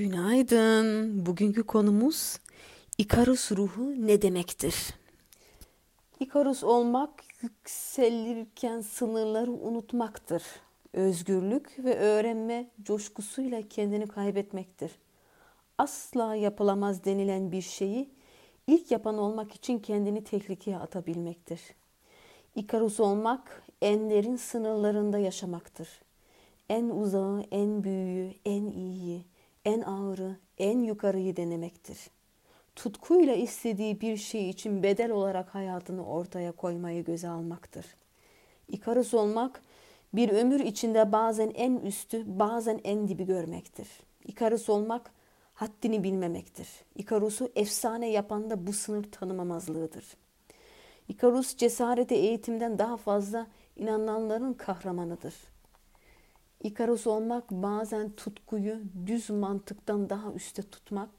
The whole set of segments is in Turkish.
Günaydın. Bugünkü konumuz İkarus ruhu ne demektir? İkarus olmak yükselirken sınırları unutmaktır. Özgürlük ve öğrenme coşkusuyla kendini kaybetmektir. Asla yapılamaz denilen bir şeyi ilk yapan olmak için kendini tehlikeye atabilmektir. İkarus olmak enlerin sınırlarında yaşamaktır. En uzağı, en büyüğü, en iyiyi, en ağırı, en yukarıyı denemektir. Tutkuyla istediği bir şey için bedel olarak hayatını ortaya koymayı göze almaktır. İkarus olmak bir ömür içinde bazen en üstü, bazen en dibi görmektir. İkarus olmak haddini bilmemektir. İkarus'u efsane yapan da bu sınır tanımamazlığıdır. İkarus cesareti eğitimden daha fazla inananların kahramanıdır. İkarus olmak bazen tutkuyu düz mantıktan daha üstte tutmak,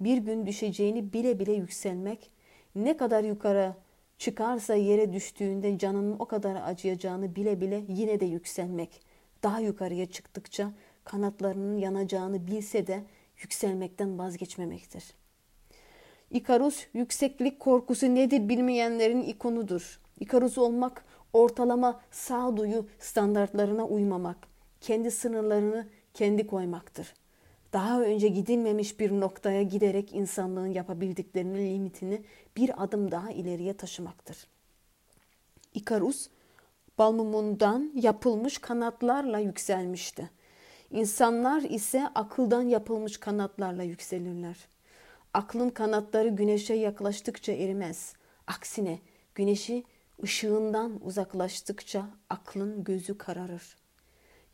bir gün düşeceğini bile bile yükselmek, ne kadar yukarı çıkarsa yere düştüğünde canının o kadar acıyacağını bile bile yine de yükselmek, daha yukarıya çıktıkça kanatlarının yanacağını bilse de yükselmekten vazgeçmemektir. İkarus yükseklik korkusu nedir bilmeyenlerin ikonudur. İkarus olmak ortalama sağduyu standartlarına uymamak, kendi sınırlarını kendi koymaktır. Daha önce gidilmemiş bir noktaya giderek insanlığın yapabildiklerinin limitini bir adım daha ileriye taşımaktır. İkarus, balmumundan yapılmış kanatlarla yükselmişti. İnsanlar ise akıldan yapılmış kanatlarla yükselirler. Aklın kanatları güneşe yaklaştıkça erimez. Aksine güneşi ışığından uzaklaştıkça aklın gözü kararır.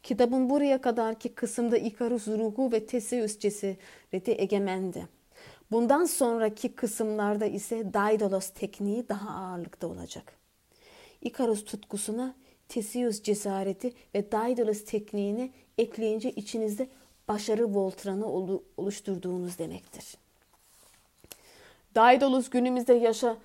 Kitabın buraya kadarki kısımda İkarus ruhu ve Teseus cesareti egemendi. Bundan sonraki kısımlarda ise Daidalos tekniği daha ağırlıkta olacak. İkarus tutkusuna Teseus cesareti ve Daidalos tekniğini ekleyince içinizde başarı voltranı oluşturduğunuz demektir. Daedalus günümüzde yaşa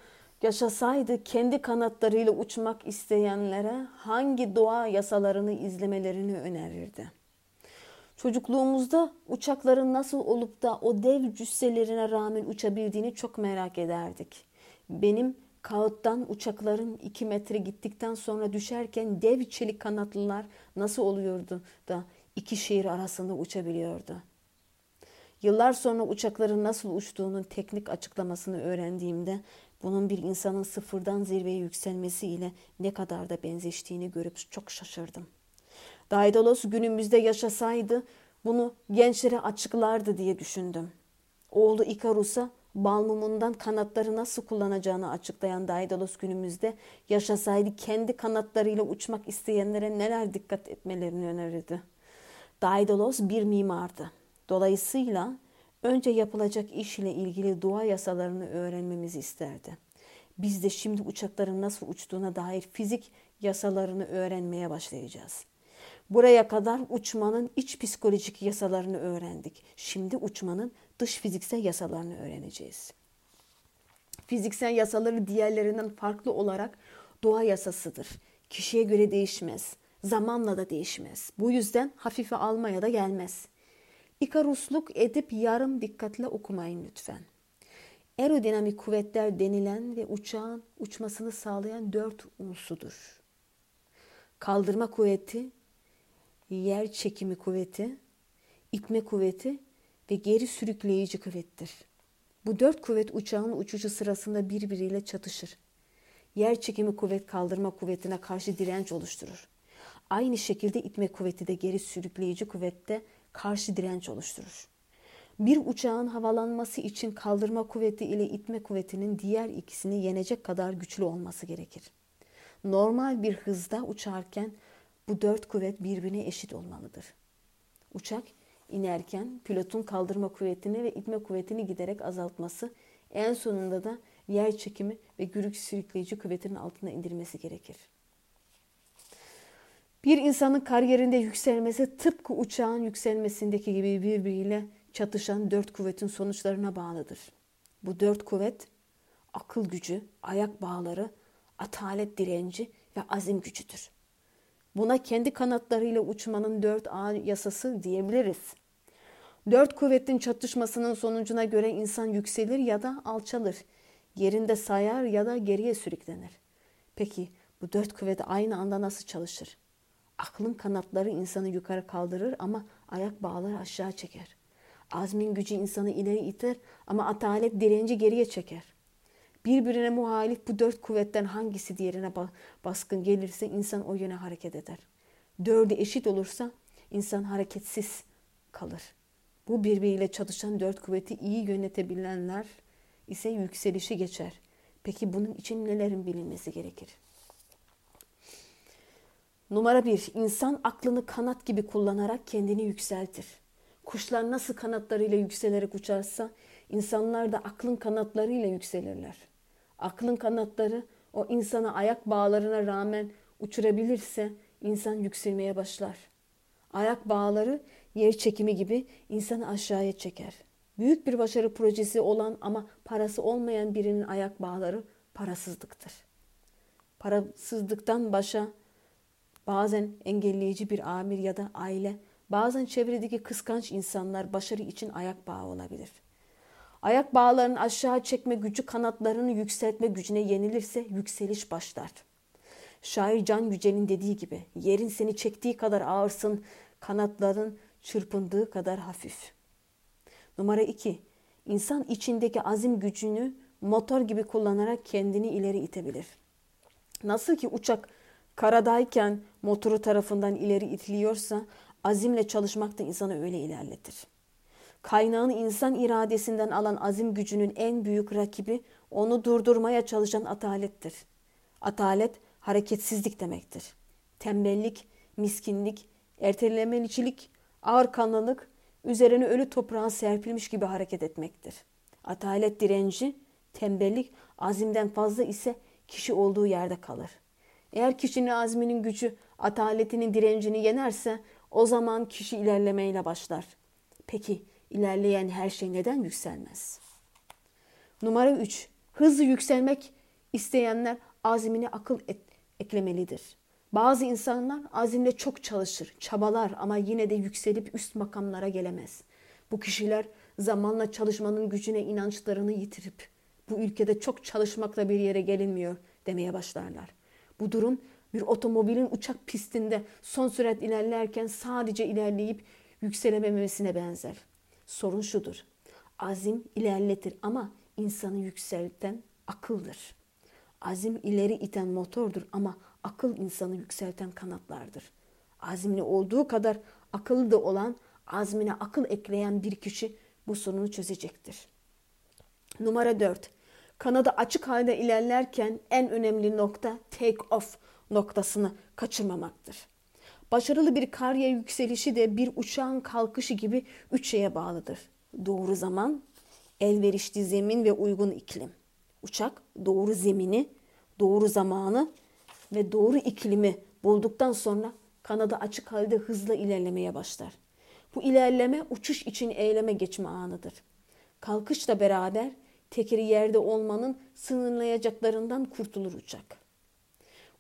yaşasaydı kendi kanatlarıyla uçmak isteyenlere hangi doğa yasalarını izlemelerini önerirdi. Çocukluğumuzda uçakların nasıl olup da o dev cüsselerine rağmen uçabildiğini çok merak ederdik. Benim kağıttan uçakların iki metre gittikten sonra düşerken dev çelik kanatlılar nasıl oluyordu da iki şehir arasında uçabiliyordu. Yıllar sonra uçakların nasıl uçtuğunun teknik açıklamasını öğrendiğimde bunun bir insanın sıfırdan zirveye yükselmesi ile ne kadar da benzeştiğini görüp çok şaşırdım. Daidalos günümüzde yaşasaydı bunu gençlere açıklardı diye düşündüm. Oğlu Ikarus'a balmumundan kanatları nasıl kullanacağını açıklayan Daidalos günümüzde yaşasaydı kendi kanatlarıyla uçmak isteyenlere neler dikkat etmelerini önerirdi. Daidalos bir mimardı. Dolayısıyla önce yapılacak iş ile ilgili doğa yasalarını öğrenmemizi isterdi. Biz de şimdi uçakların nasıl uçtuğuna dair fizik yasalarını öğrenmeye başlayacağız. Buraya kadar uçmanın iç psikolojik yasalarını öğrendik. Şimdi uçmanın dış fiziksel yasalarını öğreneceğiz. Fiziksel yasaları diğerlerinden farklı olarak doğa yasasıdır. Kişiye göre değişmez. Zamanla da değişmez. Bu yüzden hafife almaya da gelmez. İkarusluk edip yarım dikkatle okumayın lütfen. Aerodinamik kuvvetler denilen ve uçağın uçmasını sağlayan dört unsudur. Kaldırma kuvveti, yer çekimi kuvveti, itme kuvveti ve geri sürükleyici kuvvettir. Bu dört kuvvet uçağın uçuşu sırasında birbiriyle çatışır. Yer çekimi kuvvet kaldırma kuvvetine karşı direnç oluşturur. Aynı şekilde itme kuvveti de geri sürükleyici kuvvette karşı direnç oluşturur. Bir uçağın havalanması için kaldırma kuvveti ile itme kuvvetinin diğer ikisini yenecek kadar güçlü olması gerekir. Normal bir hızda uçarken bu dört kuvvet birbirine eşit olmalıdır. Uçak inerken pilotun kaldırma kuvvetini ve itme kuvvetini giderek azaltması, en sonunda da yer çekimi ve gürük sürükleyici kuvvetinin altına indirmesi gerekir. Bir insanın kariyerinde yükselmesi tıpkı uçağın yükselmesindeki gibi birbiriyle çatışan dört kuvvetin sonuçlarına bağlıdır. Bu dört kuvvet akıl gücü, ayak bağları, atalet direnci ve azim gücüdür. Buna kendi kanatlarıyla uçmanın dört A yasası diyebiliriz. Dört kuvvetin çatışmasının sonucuna göre insan yükselir ya da alçalır. Yerinde sayar ya da geriye sürüklenir. Peki bu dört kuvvet aynı anda nasıl çalışır? Aklın kanatları insanı yukarı kaldırır ama ayak bağları aşağı çeker. Azmin gücü insanı ileri iter ama atalet direnci geriye çeker. Birbirine muhalif bu dört kuvvetten hangisi diğerine baskın gelirse insan o yöne hareket eder. Dördü eşit olursa insan hareketsiz kalır. Bu birbiriyle çalışan dört kuvveti iyi yönetebilenler ise yükselişi geçer. Peki bunun için nelerin bilinmesi gerekir? Numara bir, insan aklını kanat gibi kullanarak kendini yükseltir. Kuşlar nasıl kanatlarıyla yükselerek uçarsa, insanlar da aklın kanatlarıyla yükselirler. Aklın kanatları o insana ayak bağlarına rağmen uçurabilirse insan yükselmeye başlar. Ayak bağları yer çekimi gibi insanı aşağıya çeker. Büyük bir başarı projesi olan ama parası olmayan birinin ayak bağları parasızlıktır. Parasızlıktan başa bazen engelleyici bir amir ya da aile, bazen çevredeki kıskanç insanlar başarı için ayak bağı olabilir. Ayak bağlarının aşağı çekme gücü kanatlarını yükseltme gücüne yenilirse yükseliş başlar. Şair Can Yücel'in dediği gibi yerin seni çektiği kadar ağırsın, kanatların çırpındığı kadar hafif. Numara iki, insan içindeki azim gücünü motor gibi kullanarak kendini ileri itebilir. Nasıl ki uçak karadayken motoru tarafından ileri itiliyorsa azimle çalışmak da insanı öyle ilerletir. Kaynağını insan iradesinden alan azim gücünün en büyük rakibi onu durdurmaya çalışan atalettir. Atalet hareketsizlik demektir. Tembellik, miskinlik, ertelemelicilik, ağır kanlılık, üzerine ölü toprağa serpilmiş gibi hareket etmektir. Atalet direnci, tembellik azimden fazla ise kişi olduğu yerde kalır. Eğer kişinin azminin gücü ataletinin direncini yenerse o zaman kişi ilerlemeyle başlar. Peki ilerleyen her şey neden yükselmez? Numara 3. Hızlı yükselmek isteyenler azmine akıl et, eklemelidir. Bazı insanlar azimle çok çalışır, çabalar ama yine de yükselip üst makamlara gelemez. Bu kişiler zamanla çalışmanın gücüne inançlarını yitirip bu ülkede çok çalışmakla bir yere gelinmiyor demeye başlarlar. Bu durum bir otomobilin uçak pistinde son sürat ilerlerken sadece ilerleyip yükselememesine benzer. Sorun şudur. Azim ilerletir ama insanı yükselten akıldır. Azim ileri iten motordur ama akıl insanı yükselten kanatlardır. Azimli olduğu kadar akıllı da olan, azmine akıl ekleyen bir kişi bu sorunu çözecektir. Numara 4. Kanadı açık halde ilerlerken en önemli nokta take off noktasını kaçırmamaktır. Başarılı bir kariyer yükselişi de bir uçağın kalkışı gibi üç şeye bağlıdır. Doğru zaman, elverişli zemin ve uygun iklim. Uçak doğru zemini, doğru zamanı ve doğru iklimi bulduktan sonra kanada açık halde hızla ilerlemeye başlar. Bu ilerleme uçuş için eyleme geçme anıdır. Kalkışla beraber tekeri yerde olmanın sınırlayacaklarından kurtulur uçak.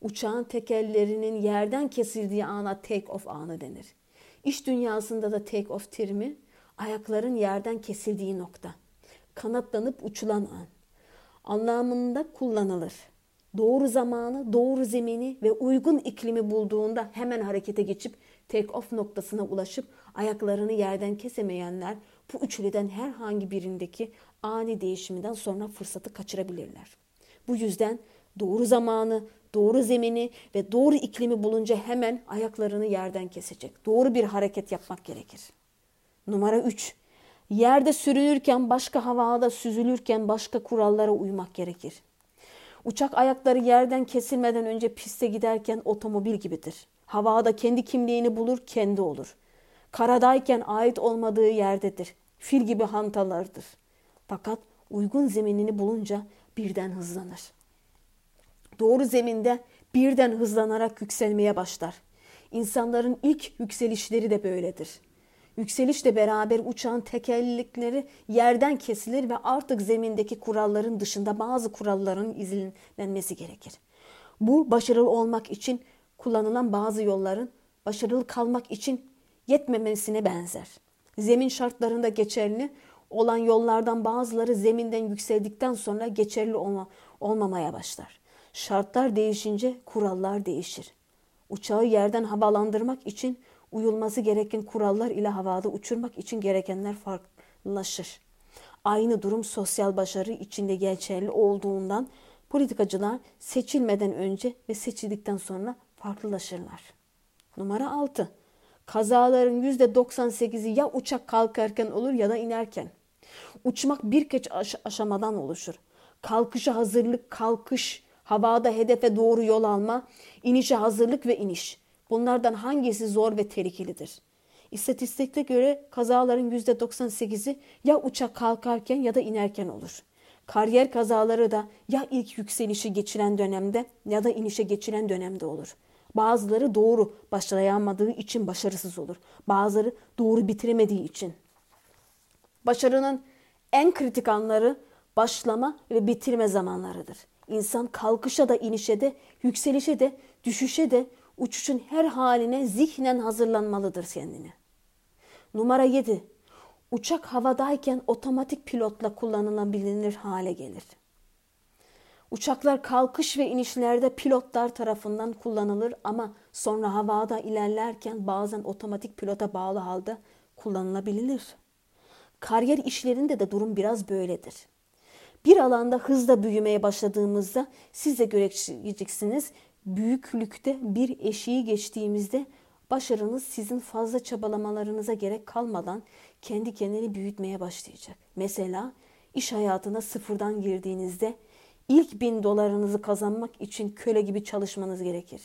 Uçağın tekerlerinin yerden kesildiği ana take off anı denir. İş dünyasında da take off terimi ayakların yerden kesildiği nokta. Kanatlanıp uçulan an anlamında kullanılır. Doğru zamanı, doğru zemini ve uygun iklimi bulduğunda hemen harekete geçip take off noktasına ulaşıp ayaklarını yerden kesemeyenler bu üçlüden herhangi birindeki ani değişiminden sonra fırsatı kaçırabilirler. Bu yüzden doğru zamanı, doğru zemini ve doğru iklimi bulunca hemen ayaklarını yerden kesecek. Doğru bir hareket yapmak gerekir. Numara 3. Yerde sürünürken başka havada süzülürken başka kurallara uymak gerekir. Uçak ayakları yerden kesilmeden önce piste giderken otomobil gibidir. Havada kendi kimliğini bulur, kendi olur. Karadayken ait olmadığı yerdedir. Fil gibi hantalardır. Fakat uygun zeminini bulunca birden hızlanır. Doğru zeminde birden hızlanarak yükselmeye başlar. İnsanların ilk yükselişleri de böyledir. Yükselişle beraber uçağın tekerlekleri yerden kesilir ve artık zemindeki kuralların dışında bazı kuralların izlenmesi gerekir. Bu başarılı olmak için kullanılan bazı yolların başarılı kalmak için yetmemesine benzer. Zemin şartlarında geçerli olan yollardan bazıları zeminden yükseldikten sonra geçerli olma, olmamaya başlar. Şartlar değişince kurallar değişir. Uçağı yerden havalandırmak için uyulması gereken kurallar ile havada uçurmak için gerekenler farklılaşır. Aynı durum sosyal başarı içinde geçerli olduğundan politikacılar seçilmeden önce ve seçildikten sonra farklılaşırlar. Numara 6. Kazaların %98'i ya uçak kalkarken olur ya da inerken. Uçmak birkaç aş- aşamadan oluşur. Kalkışa hazırlık, kalkış, havada hedefe doğru yol alma, inişe hazırlık ve iniş. Bunlardan hangisi zor ve tehlikelidir? İstatistikte göre kazaların %98'i ya uçak kalkarken ya da inerken olur. Kariyer kazaları da ya ilk yükselişi geçiren dönemde ya da inişe geçiren dönemde olur. Bazıları doğru başlayamadığı için başarısız olur. Bazıları doğru bitiremediği için. Başarının en kritik anları başlama ve bitirme zamanlarıdır. İnsan kalkışa da inişe de, yükselişe de, düşüşe de, uçuşun her haline zihnen hazırlanmalıdır kendini. Numara 7. Uçak havadayken otomatik pilotla kullanılabilir hale gelir. Uçaklar kalkış ve inişlerde pilotlar tarafından kullanılır ama sonra havada ilerlerken bazen otomatik pilota bağlı halde kullanılabilir. Kariyer işlerinde de durum biraz böyledir. Bir alanda hızla büyümeye başladığımızda siz de göreceksiniz büyüklükte bir eşiği geçtiğimizde başarınız sizin fazla çabalamalarınıza gerek kalmadan kendi kendini büyütmeye başlayacak. Mesela iş hayatına sıfırdan girdiğinizde ilk bin dolarınızı kazanmak için köle gibi çalışmanız gerekir.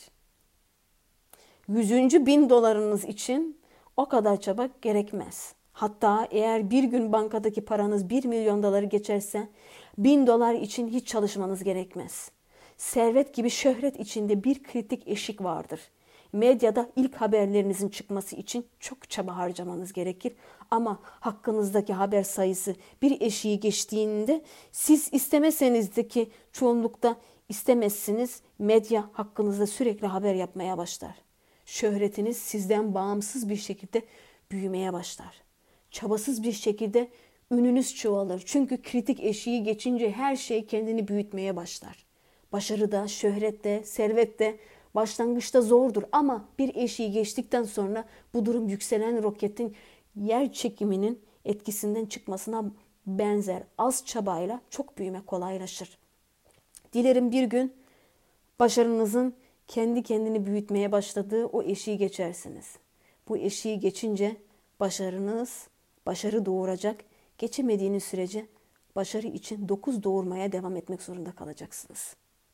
Yüzüncü bin dolarınız için o kadar çaba gerekmez. Hatta eğer bir gün bankadaki paranız 1 milyon doları geçerse 1000 dolar için hiç çalışmanız gerekmez. Servet gibi şöhret içinde bir kritik eşik vardır. Medyada ilk haberlerinizin çıkması için çok çaba harcamanız gerekir ama hakkınızdaki haber sayısı bir eşiği geçtiğinde siz istemeseniz de ki çoğunlukta istemezsiniz medya hakkınızda sürekli haber yapmaya başlar. Şöhretiniz sizden bağımsız bir şekilde büyümeye başlar. Çabasız bir şekilde ününüz çoğalır. Çünkü kritik eşiği geçince her şey kendini büyütmeye başlar. Başarıda, şöhrette, servette başlangıçta zordur ama bir eşiği geçtikten sonra bu durum yükselen roketin yer çekiminin etkisinden çıkmasına benzer. Az çabayla çok büyüme kolaylaşır. Dilerim bir gün başarınızın kendi kendini büyütmeye başladığı o eşiği geçersiniz. Bu eşiği geçince başarınız başarı doğuracak. Geçemediğiniz sürece başarı için dokuz doğurmaya devam etmek zorunda kalacaksınız.''